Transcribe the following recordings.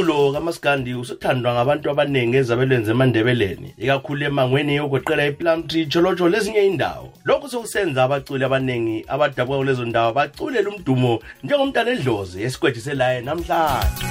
umculo kaMaskandi usuthandwa ngabantu abaningi ezabelweni zemandebeleni ikakhulu emangweni yokuqela iPlum Tree Cholocho lezinye indawo lokhu sokusenza abaculi abaningi abadabuka kulezo ndawo baculela umdumo njengomntana edlozi esikwedi selaye namhlanje.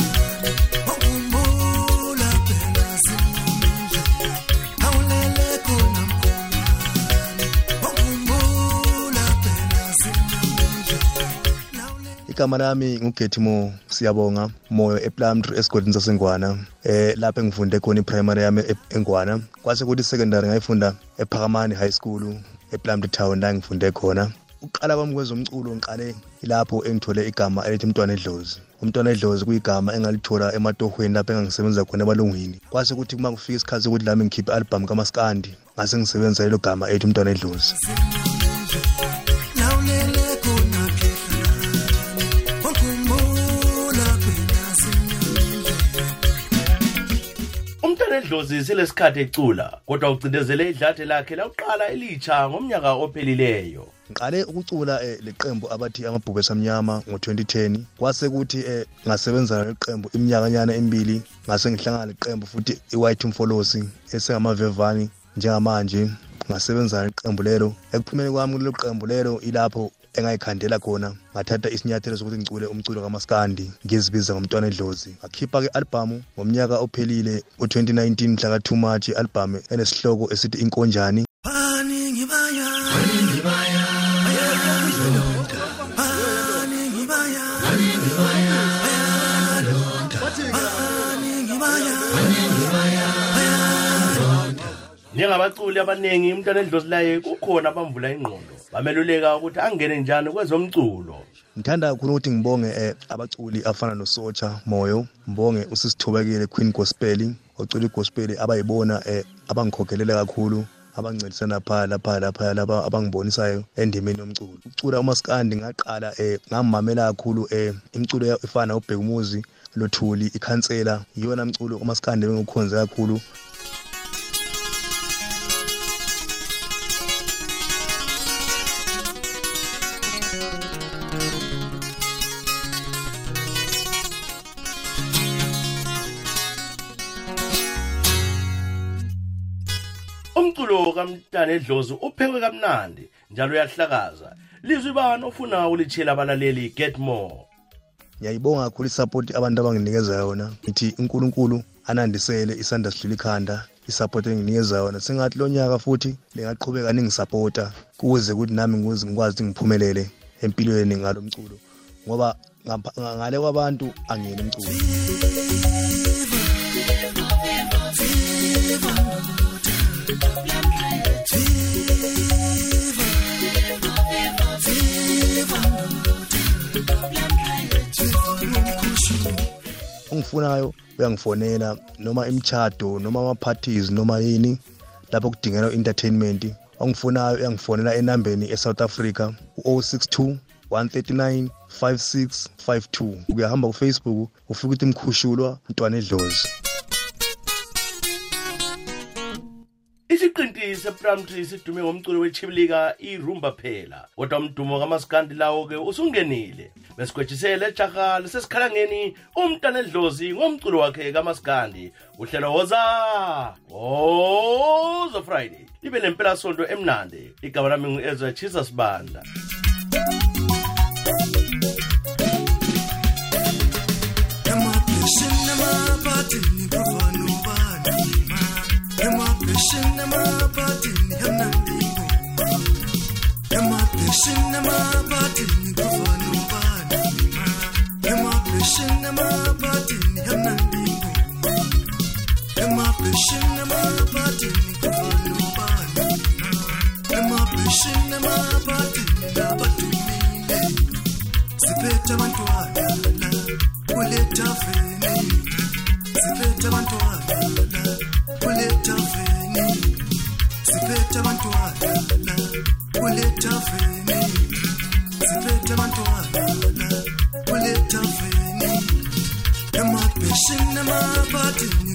Igama lami ngugethimo siyabonga. Moyo eplumtree esigodini sasengwana eh lapho engifunde khona iprimary yami e- engwana. Kwase kuthi secondary ngayifunda ephakamani high school eplumtree town la ngifunde khona. Uqala kwami kwezomculo ngiqale ilapho engithole igama elithi umntwana edlozi umntwana edlozi kuyigama engalithola ematohweni lapho engangisebenza khona ebalungwini kwase kuthi kuma kufika isikhathi sokuthi lami ngikhiphe i-album kamaskandi ngase ngisebenzisa lelo gama elithi umntwana edlozi umntana edlozi silesikhathi ecula kodwa ucindezele idlathe lakhe lawuqala elitsha ngomnyaka ophelileyo. Ngiqale ukucula eh, leqembu abathi amabhubhe samnyama ngo-2010 kwase kuthi eh, ngasebenza leqembu iminyakanyana emibili ngase ngihlangana leqembu futhi i-white mfolosi esengamavevani njengamanje. Ngasebenza leqembu lelo. Ekuphumeni kwami kulelo qembu lelo ilapho engayikhandela khona ngathatha isinyathelo sokuthi ngicule umculo kamaskandi ngizibiza ngomntwana edlozi ngakhipha-ke i-albhamu ngomnyaka ophelile u-2019 mhla ka-2 march i-albhamu enesihloko esithi inkonjani baningi baya baningi baya bayalonda baningi baya baningi baya bayalonda baningi baya baningi baya bayalonda njengabaculi abaningi umntwana edlozi laye kukhona abamvula ingqondo bameluleka ukuthi angene njani kwezomculo? Ngithanda kakhulu ukuthi ngibonge eh, abaculi afana nosocha moyo ngibonge usisithobekile queen gospel ocula igospel abayibona eh, abangikhokhelela kakhulu abangincedisana phaa lapha lapha laba abangibonisayo endimeni yomculo. Ukucula umaskandi ngaqala eh, ngamamela kakhulu eh, imculo ya- efana ubheka umuzi lothuli ikhansela iyona mculo umaskandi bengikhonze kakhulu. Umculo kamntana edlozi uphekwe kamnandi njalo uyahlakaza. Lizwi bani ofuna ulitshela abalaleli? Get more. Ngiyayibonga kakhulu isapoti abantu abanginikeza yona. Ngithi unkulunkulu anandisele isandla sidlula ikhanda. Isapoti enginikeza yona sengathi lo nyaka futhi lingaqhubeka ningisapota kuze ukuthi nami ngikwazi ukuthi ngiphumelele empilweni ngalo mculo. Ngoba ngale kwabantu angiyena umculo. Ongifunayo uyangifonela noma imchado noma ama-parties noma yini lapho kudingela entertainment ongifunayo uyangifonela enambeni e-south africa u-062 139 5652 uyahamba kufacebook ufika ukuthi mkhushulwa mntwana edlozi. Isiqinti sepramtree sidume ngomculo wechibilika irumba phela. Kodwa umdumo kamaskandi lawo-ke usungenile. Besigwejisele ejaha lisesikhalangeni umntana edlozi ngomculo wakhe kamaskandi uhlelo woza woza friday. Libe nempelasonto emnandi. Igama lami ngu-ezra jesus banda. Emabheshini emaphathini kufana ubani siphethe abantwana kule thaveni siphethe abantwana kule thaveni emabheshini emabadini